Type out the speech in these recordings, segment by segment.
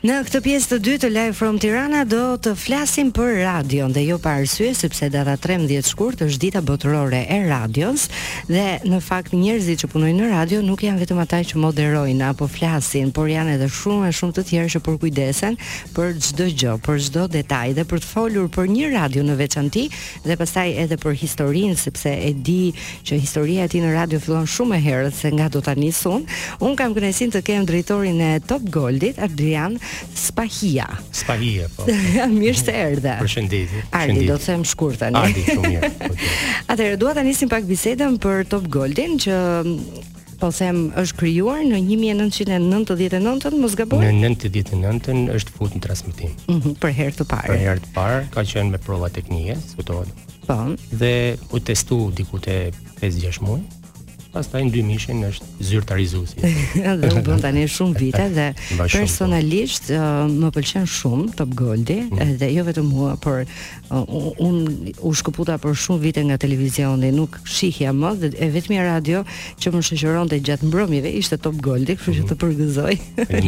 Në këtë pjesë të dytë të Live From Tirana do të flasim për radion dhe jo pa arsye sepse data trembëdhjetë shkurt është dita botërore e radios dhe në fakt njerëzit që punojnë në radio nuk janë vetëm ata që moderojnë apo flasin, por janë edhe shumë e shumë të tjerë që përkujdesen për çdo gjë, për çdo detaj dhe për të folur për një radio në veçanti dhe pastaj edhe për historinë sepse e di që historia e tij në radio fillon shumë herët se nga do ta nis unë. Unë kam kënaqësinë të kem drejtorin e Top Goldit, Adrian Spahia. Spahia, po. Mirë se erdhe. Përshëndetje. Ardi, do të them shkurt tani. Ardi, shumë mirë. Atëherë dua ta nisim pak bisedën për Top Goldin që po them është krijuar në 1999-ën, mos gaboj. Në 99-ën është futur në transmetim. Mm -hmm, për herë të parë. Për herë të parë ka qenë me prova teknike, kuptohet Po. Dhe u testu diku te 5-6 muaj. Pastaj në dy mijën është zyrtarizuar. dhe u bënë tani shumë vite dhe po. personalisht uh, më pëlqen shumë Top Goldi mm. dhe jo vetëm mua, por uh, un u shkëputa për shumë vite nga televizioni, nuk shihja më dhe e vetmja radio që më shoqëronte gjatë mbrëmjeve ishte Top Goldi, kështu që mm. të përgëzoj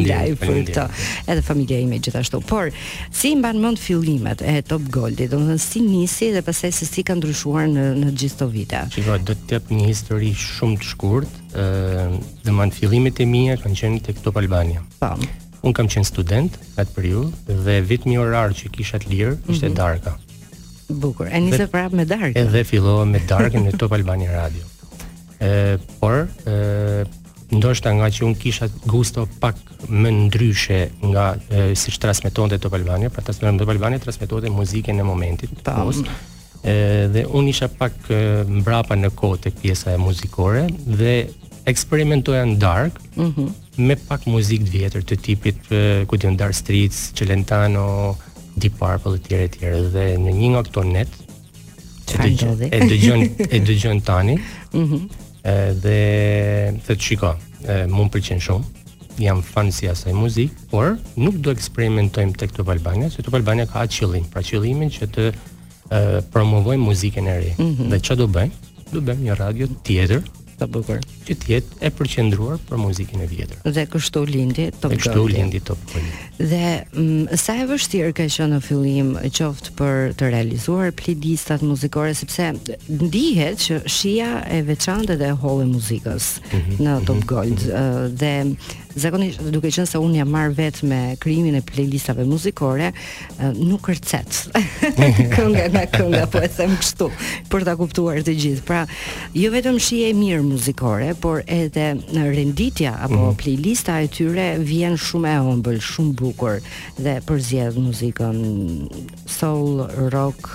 live për këtë. Edhe familja ime gjithashtu. Por Si i mban mend fillimet e Top Goldit, domethënë si nisi dhe pastaj se si ka ndryshuar në në gjithë këto vite. Shiko, do të jap një histori shumë të shkurtër. Ë, domethënë fillimet e mia kanë qenë tek Top Albania. Po. Un kam qenë student atë periudhë dhe i vetmi orar që kisha të lirë ishte mm -hmm. darka. Bukur. E nise prapë me darkën. Edhe fillova me darkën në Top Albania Radio. Ë, por ë ndoshta nga që un kisha gusto pak më ndryshe nga siç transmetonte Top Albania, pra transmetonte Top Albania transmetonte muzikën e momentit. Po. Ë dhe un isha pak mbrapa në kohë tek pjesa muzikore dhe eksperimentoja në darkë. Mhm. Mm me pak muzikë të vjetër të tipit, ku di un Dire Straits, Celentano, Deep Purple etj etj dhe në një nga këto net, Çfarë ndodhi? E dëgjon, e dëgjon Tani. Mhm. Mm dhe thotë shiko, më pëlqen shumë. Jam fans i asaj muzike, por nuk do eksperimentojmë tek Top Albania, se Top Albania ka qëllim, pra qëllimin që të promovojmë muzikën e re. Mm -hmm. Dhe çfarë do bëjmë? Do bëjmë një radio tjetër, Sa bukur. Që të jetë e përqendruar për muzikën e vjetër. Dhe kështu lindi Top Gold. Kështu lindi Top Gold. Dhe m, mm, sa e vështirë ka qenë në fillim qoftë për të realizuar playlist-at muzikore sepse ndihet që shija e veçantë dhe e hollë e muzikës mm -hmm. në mhm, Top Gold mm -hmm. dhe Zakonisht, duke qenë se unë jam marrë vetë me krijimin e playlistave muzikore, nuk kërcet. kënga nga kënga po e them kështu për ta kuptuar të gjithë. Pra, jo vetëm shije e mirë muzikore, por edhe renditja apo mm. playlista e tyre vjen shumë e ëmbël, shumë bukur dhe përzgjedh muzikën soul, rock,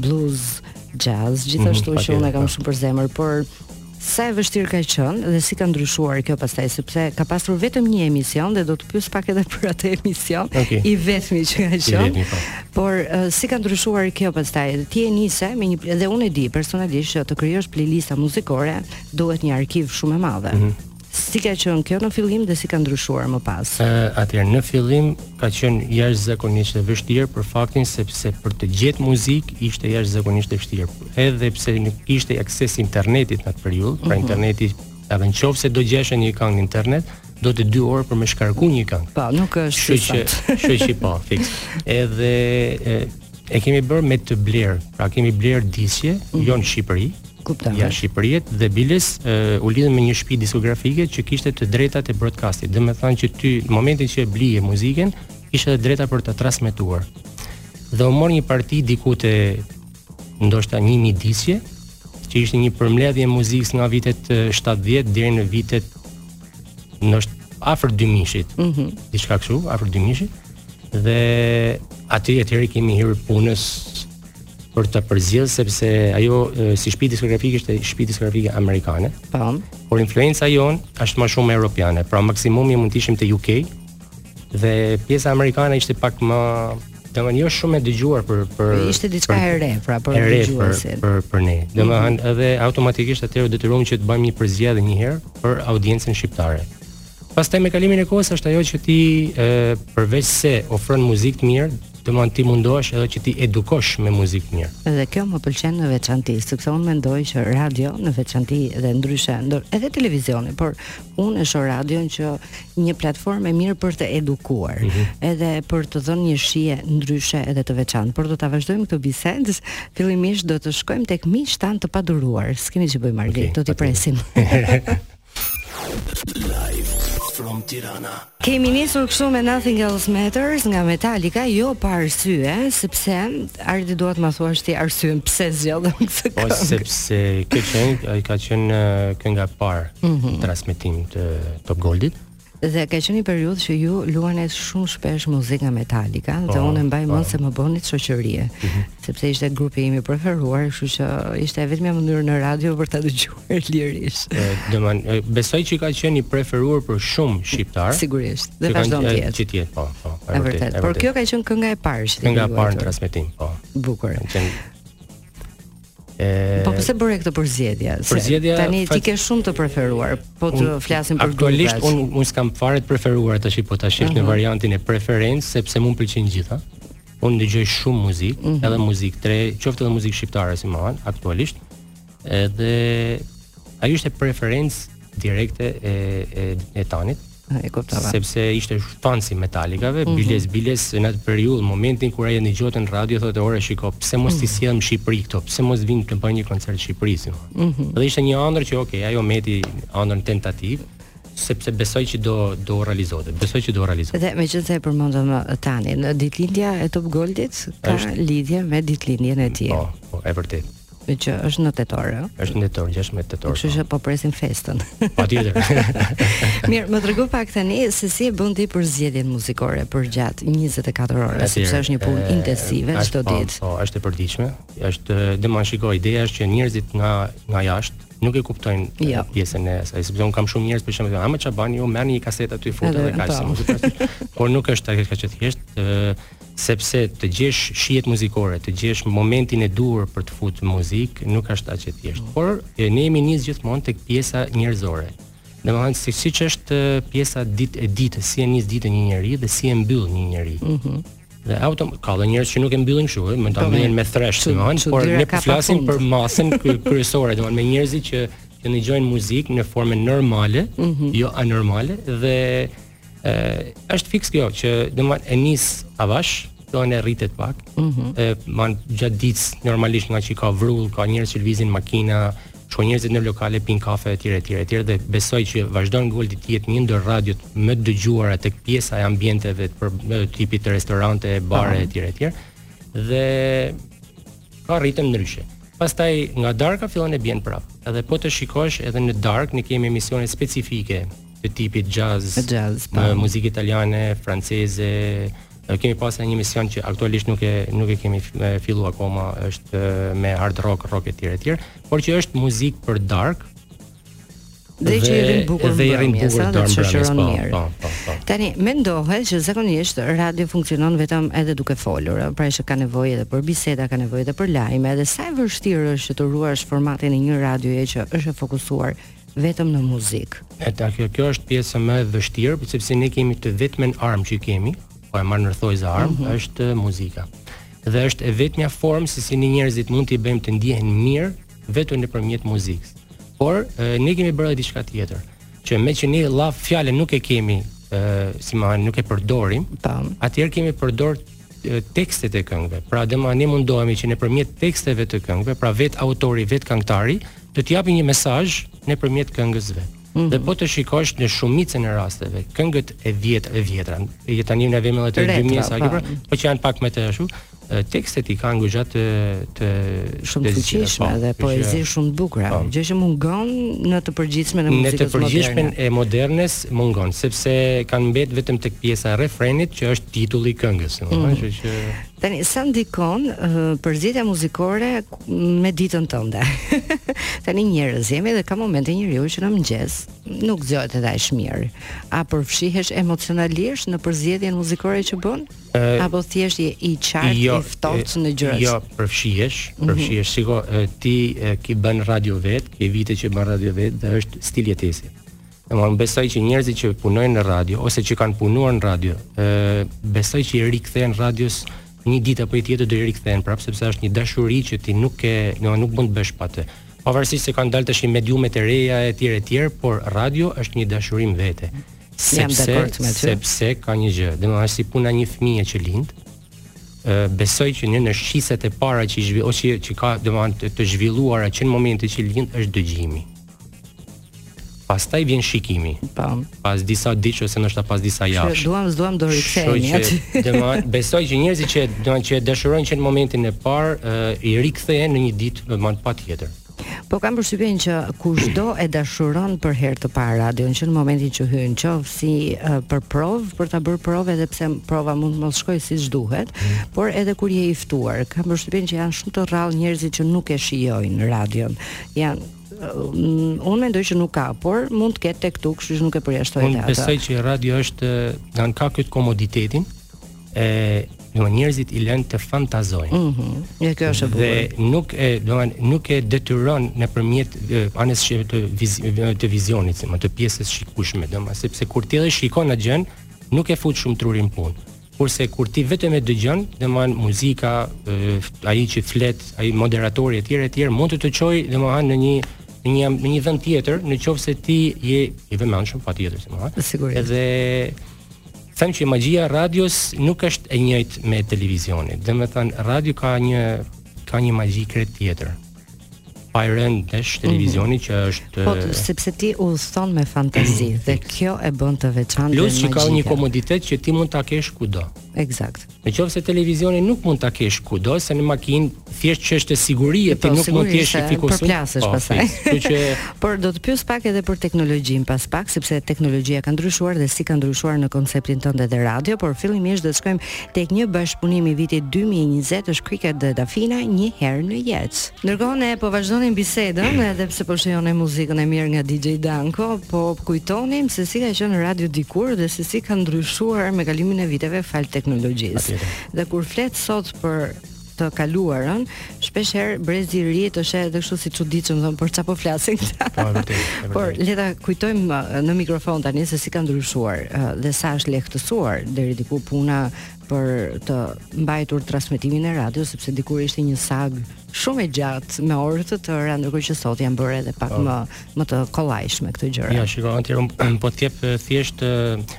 blues, jazz, gjithashtu mm -hmm, që unë e kam shumë për zemër, por Sa e vështirë ka qenë dhe si ka ndryshuar kjo pastaj sepse ka pasur vetëm një emision dhe do të të pyes pak edhe për atë emision okay. i vetmi që ka qenë. Po. Por uh, si ka ndryshuar kjo pastaj? Ti e nise me një dhe unë e di personalisht që të krijosh playlista muzikore duhet një arkiv shumë e madhe. Mm -hmm. Si ka qenë kjo në fillim dhe si ka ndryshuar më pas? Ë, atëherë në fillim ka qenë jashtëzakonisht e vështirë për faktin sepse për të gjetë muzikë ishte jashtëzakonisht e vështirë. Edhe pse nuk kishte akses interneti në atë periudhë, pra mhm. interneti edhe në qofë se do gjeje një këngë në internet, donte dy orë për me shkarku një këngë. Po, nuk është si sot. Shë që po, fiks. Edhe e, e kemi bërë me të blerë, pra kemi blerë disqe, mm -hmm. jo në Shqipëri, Kuptoj. Jashtë Shqipërie dhe biles uh, u lidhën me një shtëpi diskografike që kishte të drejtat e broadcastit. Domethënë që ti në momentin që e blije muzikën, kishe të drejta për ta transmetuar. Dhe u mor një parti diku te ndoshta 1000 disqe, që ishte një përmbledhje e muzikës nga vitet 70 deri në vitet ndoshta afër 2000-shit. Mhm. Mm Diçka kështu, afër 2000-shit. Dhe aty atëherë kemi hyrë punës për ta përzgjedh sepse ajo si shtëpi diskografike është shtëpi diskografike amerikane. Po. Por influenca jonë është më shumë europiane. Pra maksimumi mund të ishim te UK dhe pjesa amerikane ishte pak më Domthon jo shumë e dëgjuar për për po, ishte diçka e re pra për dëgjuesin. Për, për për ne. Domthon mm -hmm. edhe automatikisht atëherë u detyruam që të bëjmë një përzgjedhje një herë për audiencën shqiptare. Pastaj me kalimin e kohës është ajo që ti e, përveç se ofron muzikë të mirë, domthon ti mundohesh edhe që t'i edukosh me muzikë të mirë. Dhe kjo më pëlqen në veçanti, sepse unë mendoj që radio në veçanti dhe ndryshe, ndër, edhe televizioni, por unë e shoh radion si një platformë e mirë për të edukuar, mm -hmm. edhe për të dhënë një shije ndryshe edhe të veçantë. Por do ta vazhdojmë këtë bisedë, fillimisht do të shkojmë tek miqtë tanë të paduruar. S'kemi ç'i bëjmë Ardi, okay, do t'i presim. Kemi nisur kështu me Nothing Else Matters nga Metallica, jo pa arsye, sepse Ardi dua të ma thuash ti arsyen pse zgjodhëm këtë po, këngë. Po sepse ka qenë, ajo ka qenë kënga e parë mm -hmm. transmetim të Top Goldit. Dhe ka qenë një periudhë që ju luanit shumë shpesh muzikë nga Metallica dhe unë mbaj mend se më bënit shoqërie, mhm. sepse ishte grupi im i preferuar, kështu që ishte e vetmja mënyrë në radio për ta dëgjuar lirisht. Do besoj që ka qenë i preferuar për shumë shqiptarë. Sigurisht, dhe vazhdon të jetë. Që të jetë, po, po. Është vërtet. Por kjo ka qenë kënga e parë që ti. Kënga e parë në transmetim, po. Bukur. Qenë E... Po pse bëre këtë përzgjedhje? Përzgjedhja tani në fakt... ti ke shumë të preferuar, po të un, flasim për aktualisht un un s'kam fare të preferuara tash po tash uh -huh. në mhm. variantin e preferencë sepse mu m'pëlqejn gjitha. Un dëgjoj shumë muzikë, uh mhm. -huh. edhe muzikë trap, qoftë edhe muzikë shqiptare domethënë aktualisht. Edhe ajo është preferencë direkte e e e tanit. Uh E kuptova. Sepse ishte fans i Metallicave, mm -hmm. Biles Biles në atë periudhë, momentin kur ai e dëgjonte në radio thotë ora shiko, pse mos mm -hmm. t'i mhm. sjellim në Shqipëri këto? Pse mos vijnë të bëjnë një koncert në Shqipëri? Mm -hmm. Dhe ishte një ëndërr që okay, ajo mbeti ëndërr në tentativë sepse besoj që do do realizohet. Besoj që do realizohet. Dhe megjithëse e përmendëm uh, tani, ditëlindja e Top Goldit ka ë... lidhje me ditëlindjen e tij. Po, po, e vërtetë. që është në tetor, ë? Është në tetor, 16 tetor. Kështu po. që po presim festën. Patjetër. Mirë, më trego pak tani se si e bën ti përzgjedhjen muzikore përgjatë 24 orëve, sepse është një punë intensive çdo po, ditë. Po, është e përditshme. Është dhe më shiko ideja është që njerëzit nga nga jashtë nuk e kuptojnë jo. ja. pjesën e saj, sepse un kam shumë njerëz për shembull, a ma çfarë bani ju, merrni një kasetë aty fute dhe kaq. Po. Por nuk është dhe kaq e thjeshtë, Sepse të gjesh shijet muzikore, të gjesh momentin e duhur për të futur muzikë, nuk është aq e thjeshtë. Por ne jemi nis gjithmonë tek pjesa njerëzore. Domethënë si siç është pjesa e ditës, si e nis ditën një njeri dhe si e mbyll një njeri. Ëh. Mm dhe aty ka dhe njerëz që nuk e mbyllin kështu, mund ta mbyllin me thresh, domethënë, por ne po flasim për masën kryesore, domethënë me njerëzit që që dëgjojnë muzikë në formën normale, mm -hmm. jo anormale dhe është fiks kjo që domethënë e nis avash, domethënë rritet pak. Ëh, mm -hmm. Edhe gjatë ditës normalisht ngaqë ka vrull, ka njerëz që lëvizin makina, shkojnë njerëzit në lokale pinë kafe etj etj etj dhe besoj që vazhdon Goldi të jetë një ndër radiot më të dëgjuara tek pjesa e ambienteve të tipit të restorante, bare etj etj. Dhe ka ritëm ndryshe. Pastaj nga darka fillon e bien prapë. Edhe po të shikosh edhe në darkë ne kemi emisione specifike të tipit jazz, jazz po. me muzikë italiane, franceze. Kemi pas një emision që aktualisht nuk e nuk e kemi filluar akoma, është me hard rock, rock etj etj, por që është muzikë për darkë, dhe që i rrin bukur dhe i rrin bukur të shoqëron po, mirë. Po, po, po. Tani mendohet që zakonisht radio funksionon vetëm edhe duke folur, pra që ka nevojë edhe për biseda, ka nevojë edhe për lajme, edhe sa e vështirë është të ruash formatin e një radioje që është e fokusuar vetëm në muzikë. Edhe kjo, kjo është pjesa më e vështirë, sepse ne kemi të vetmen armë që kemi, po e marr në thonjëza armë, mm -hmm. është muzika. Dhe është e vetmja formë se si ne njerëzit mund t'i bëjmë të ndjehen mirë vetëm nëpërmjet muzikës. Por e, ne kemi bërë diçka tjetër, që meqë ne llaf fjalën nuk e kemi, e, si më thënë, nuk e përdorim, po. atëherë kemi përdor tekstet e këngëve. Pra domethënë ne mundohemi që nëpërmjet teksteve të këngëve, pra vet autori, vet këngëtari, të të japi një mesazh nëpërmjet këngës së vet. Mm -hmm. Dhe po të shikosh në shumicën e rasteve, këngët e vjetra, e vjetra, e tani në vemën e të dy mijë sa libra, po. po që janë pak më të ashtu, tekstet i kanë gjithë të të shumë të fuqishme po, dhe poezi shumë të bukura, po. gjë që mungon në të përgjithësinë e muzikës moderne. Në të përgjithësinë e modernes mungon sepse kanë mbet vetëm tek pjesa e refrenit që është titulli i këngës, mm. domethënë, kështu që tani sa ndikon uh, përzgjedhja muzikore me ditën tënde. tani njerëz jemi dhe ka momente njeriu që në mëngjes nuk zgjohet edhe aq mirë. A përfshihesh emocionalisht në përzgjedhjen muzikore që bën? Uh, Apo thjesht je i qartë, jo, i ftohtë në gjëra? Jo, përfshihesh, mhm. përfshihesh. Mm -hmm. Shiko, ti ke bër radio vet, ke vite që bën radio vet dhe është stil jetese. Unë besoj që njerëzit që punojnë në radio ose që kanë punuar në radio, ë besoj që i rikthehen radios një ditë apo një tjetër do i rikthehen prapë sepse është një dashuri që ti nuk e, do nuk mund të bësh pa të. Pavarësisht se kanë dalë tash mediumet e reja etj etj, por radio është një dashuri më vete. Sepse sepse ka një gjë, domethënë si puna një fëmije që lind, besoj që një nga shqisat e para që i zhvi, ose që ka domethënë të, të zhvilluara që në momentin që lind është dëgjimi. Pastaj vjen shikimi. Po. Pas disa ditësh ose ndoshta pas disa javësh. Që duam, s'duam do rikthehemi aty. Domthon, besoj që njerëzit që domthon që e dashurojnë që në momentin e parë uh, i rikthehen një ditë më të patjetër. Po kam përshtypjen që kushdo e dashuron për herë të parë radion që në momentin që hyn, qoftë si uh, për provë, për ta bërë provë edhe pse prova mund të mos shkojë siç duhet, mm. por edhe kur je i ftuar, kam përshtypjen që janë shumë të rrallë njerëzit që nuk e shijojnë radion. Janë Unë mendoj që nuk ka, por mund të ketë tek-tuk, kështu që nuk e përjashtoj atë. Unë besoj që radio është nga ka këtë komoditetin e do njerëzit i lënë të fantazojnë. Mhm. Mm ja kjo është e bukura. Dhe nuk e do nuk e detyron nëpërmjet anës së të viz, të vizionit, si më të pjesës së shikueshme, do sepse kur ti e shikon atë gjën, nuk e fut shumë trurin në punë. Kurse kur ti vetëm e dëgjon, domethënë muzika, ai që flet, ai moderatori etj etj mund të të çojë domethënë në një në një në një vend tjetër, në qoftë se ti je i vëmendshëm patjetër se më. Sigurisht. Edhe them që magjia e radios nuk është e njëjtë me televizionin. Domethënë radio ka një ka një magji krejt tjetër. Fire and Dash mhm. televizioni mm -hmm. që është Po eh, sepse ti udhëton me fantazi mhm. dhe kjo e bën të veçantë Plus që ka një komoditet që ti mund ta kesh kudo. Eksakt. Në qoftë se televizioni nuk mund ta kesh kudo, se në makinë thjesht çështje sigurie ti po, nuk mund të jesh i fiksuar. Po përplasesh po, pastaj. Kështu që por do të pyes pak edhe për teknologjinë pas pak, sepse teknologjia ka ndryshuar dhe si ka ndryshuar në konceptin tënd edhe radio, por fillimisht do të shkojmë Tek një bashkëpunim i vitit dy mijë e njëzet, është Cricket dhe Dafina një herë në jetë. Ndërkohë ne po vazhdonim bisedën edhe pse po shijonim muzikën e mirë nga DJ Danko, po kujtonim se si ka qenë radio dikur dhe se si ka ndryshuar me kalimin e viteve falë teknologjisë. Dhe kur flet sot për të kaluarën, shpesh herë brezi i ri të sheh edhe kështu si çuditshëm thon për çfarë po flasin. Po, por le ta kujtojmë në mikrofon tani se si ka ndryshuar dhe sa është lehtësuar deri diku puna për të mbajtur transmetimin e radios sepse dikur ishte një sagë shumë e gjatë me orë të tëra ndërkohë që sot janë bërë edhe pak po. më më të kollajshme këto gjëra. Ja, shiko Anti po të jap thjesht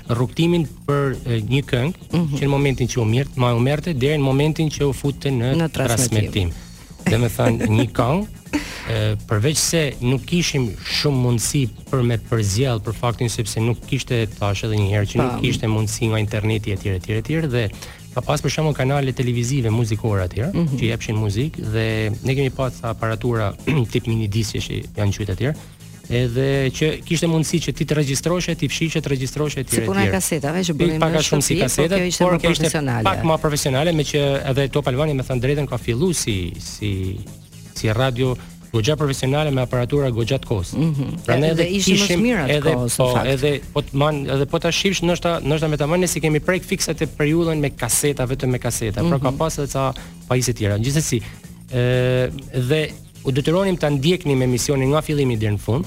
rrugtimin për një këngë -hmm. që në momentin që u merr, më u merrte, deri në momentin që u futte në, në transmetim. Domethënë, një kangë, përveç se nuk kishim shumë mundësi për me përzgjedh për faktin sepse nuk kishte thashë edhe një herë që nuk kishte mundësi nga interneti etj etj etj dhe ka pas për shembull kanale televizive muzikore atëhere mm -hmm. që jepshin muzikë dhe ne kemi pas aparatura tip mini disk që janë qujt atëhere edhe që kishte mundësi që ti t'i regjistroshe, t'i fshishe, t'i regjistroshe etj. Si puna e kasetave që bënim pak a shumë si po, kaseta, por ishte më profesionale. Pak më profesionale me që edhe Top Albania me thënë të drejtën ka filluar si si si radio goxha profesionale me aparatura goxha të kohës. Mm -hmm. Pra ne edhe ishim më të mirë atë edhe, kohës, po, fakt. Edhe po të man, edhe po ta shifsh ndoshta ndoshta me tamam ne s'e kemi prek fiks atë periudhën me kaseta vetëm me kaseta. Mm -hmm. Por ka mhm. pas edhe ca pajisje të tjera. Gjithsesi, ë dhe U detyronim ta ndjeknim emisionin nga fillimi deri në fund,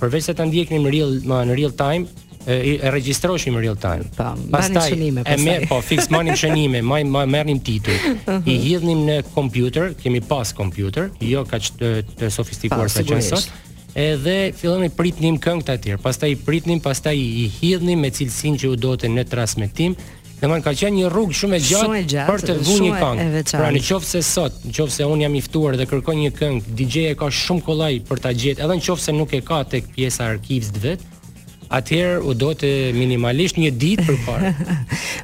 përveç se ta ndjeknim real më në real time, e, e regjistroshim real time. Po, Pastaj shënime, e merr po fix mbanim shënime, maj ma merrnim tituj. Uh -huh. I hidhnim në kompjuter, kemi pas kompjuter, jo kaq të, të sofistikuar sa që sot. Edhe fillonim pritnim këngët e tjera. Pastaj i pritnim, pastaj i hidhnim me cilësinë që u dote në transmetim Domethënë ka qenë një rrugë shumë e gjatë, gjatë për të vënë një këngë. Pra në qoftë se sot, në qoftë se un jam i ftuar dhe kërkoj një këngë, DJ e ka shumë kollaj për ta gjetë, edhe në qoftë se nuk e ka tek pjesa e arkivës vet. Atëherë u dote minimalisht një ditë përpara.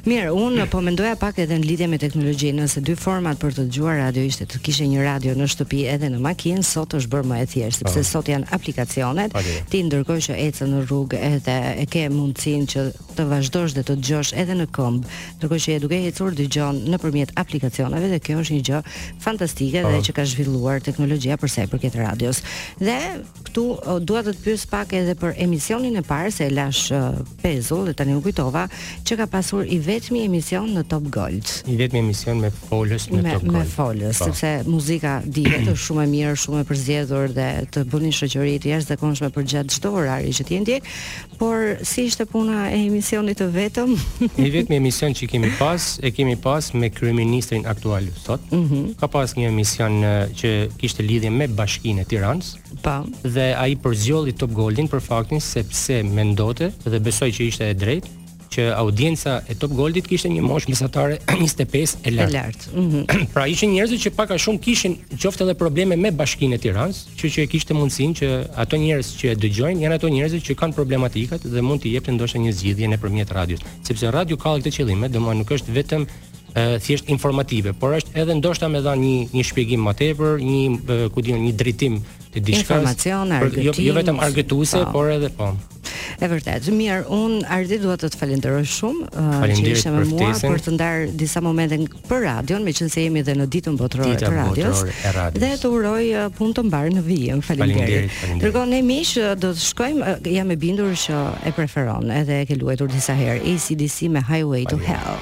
Mirë, un po mendoja pak edhe në lidhje me teknologjinë, nëse dy format për të dëgjuar radio ishte të kishe një radio në shtëpi edhe në makinë, sot është bërë më e thjeshtë, sepse oh. sot janë aplikacionet, ti ndërkohë që ecën në rrugë edhe e ke mundësinë që të vazhdosh dhe të dëgjosh edhe në këmbë, ndërkohë që je duke ecur dëgjon nëpërmjet aplikacioneve dhe kjo është një gjë fantastike dhe që ka zhvilluar teknologjia për sa i përket radios. Dhe këtu o, dua të të pyes pak edhe për emisionin e parë se e lash uh, pezull dhe tani u kujtova që ka pasur i vetmi emision në Top Gold. I vetmi emision me folës në me, Top me Gold. folës, Po. sepse muzika dihet është shumë e mirë, shumë e përzgjedhur dhe të bën shoqëri të jashtëzakonshme përgjatë çdo orari që ti ndjek, Por si ishte puna e emisionit të vetëm? I vetmi emision që kemi pas, e kemi pas me kryeministrin aktual sot. Mm -hmm. Ka pas një emision që kishte lidhje me bashkinë e Tiranës. Po. Dhe ai përzgjodhi Top Goldin për faktin sepse mendonte dhe besoj që ishte e drejtë që audienca e Top Goldit kishte një moshë mesatare 25 e lartë. E lartë. Mm -hmm. pra ishin njerëz që pak a shumë kishin qoftë edhe probleme me bashkinë e Tiranës, që që e kishte mundësinë që ato njerëz që e dëgjojnë janë ato njerëz që kanë problematikat dhe mund të jepte ndoshta një zgjidhje nëpërmjet radios, sepse radio ka këtë qëllim, domethënë nuk është vetëm e, thjesht informative, por është edhe ndoshta me dha një një shpjegim më tepër, një ku di unë një drejtim të diçka. Informacion, argëtim. Jo, jo vetëm argëtuese, po. por edhe po. E vërtetë. Mirë, unë Ardi dua të të falenderoj shumë uh, që ishe me mua për të ndarë disa momente për radion, meqenëse jemi edhe në ditën botërore të radios. Dhe të uroj uh, punë të mbarë në vijim. Faleminderit. Të dashur miq, uh, do të shkojmë, uh, jam e bindur që e preferon, edhe e ke luajtur disa herë ACDC me Highway to Hell.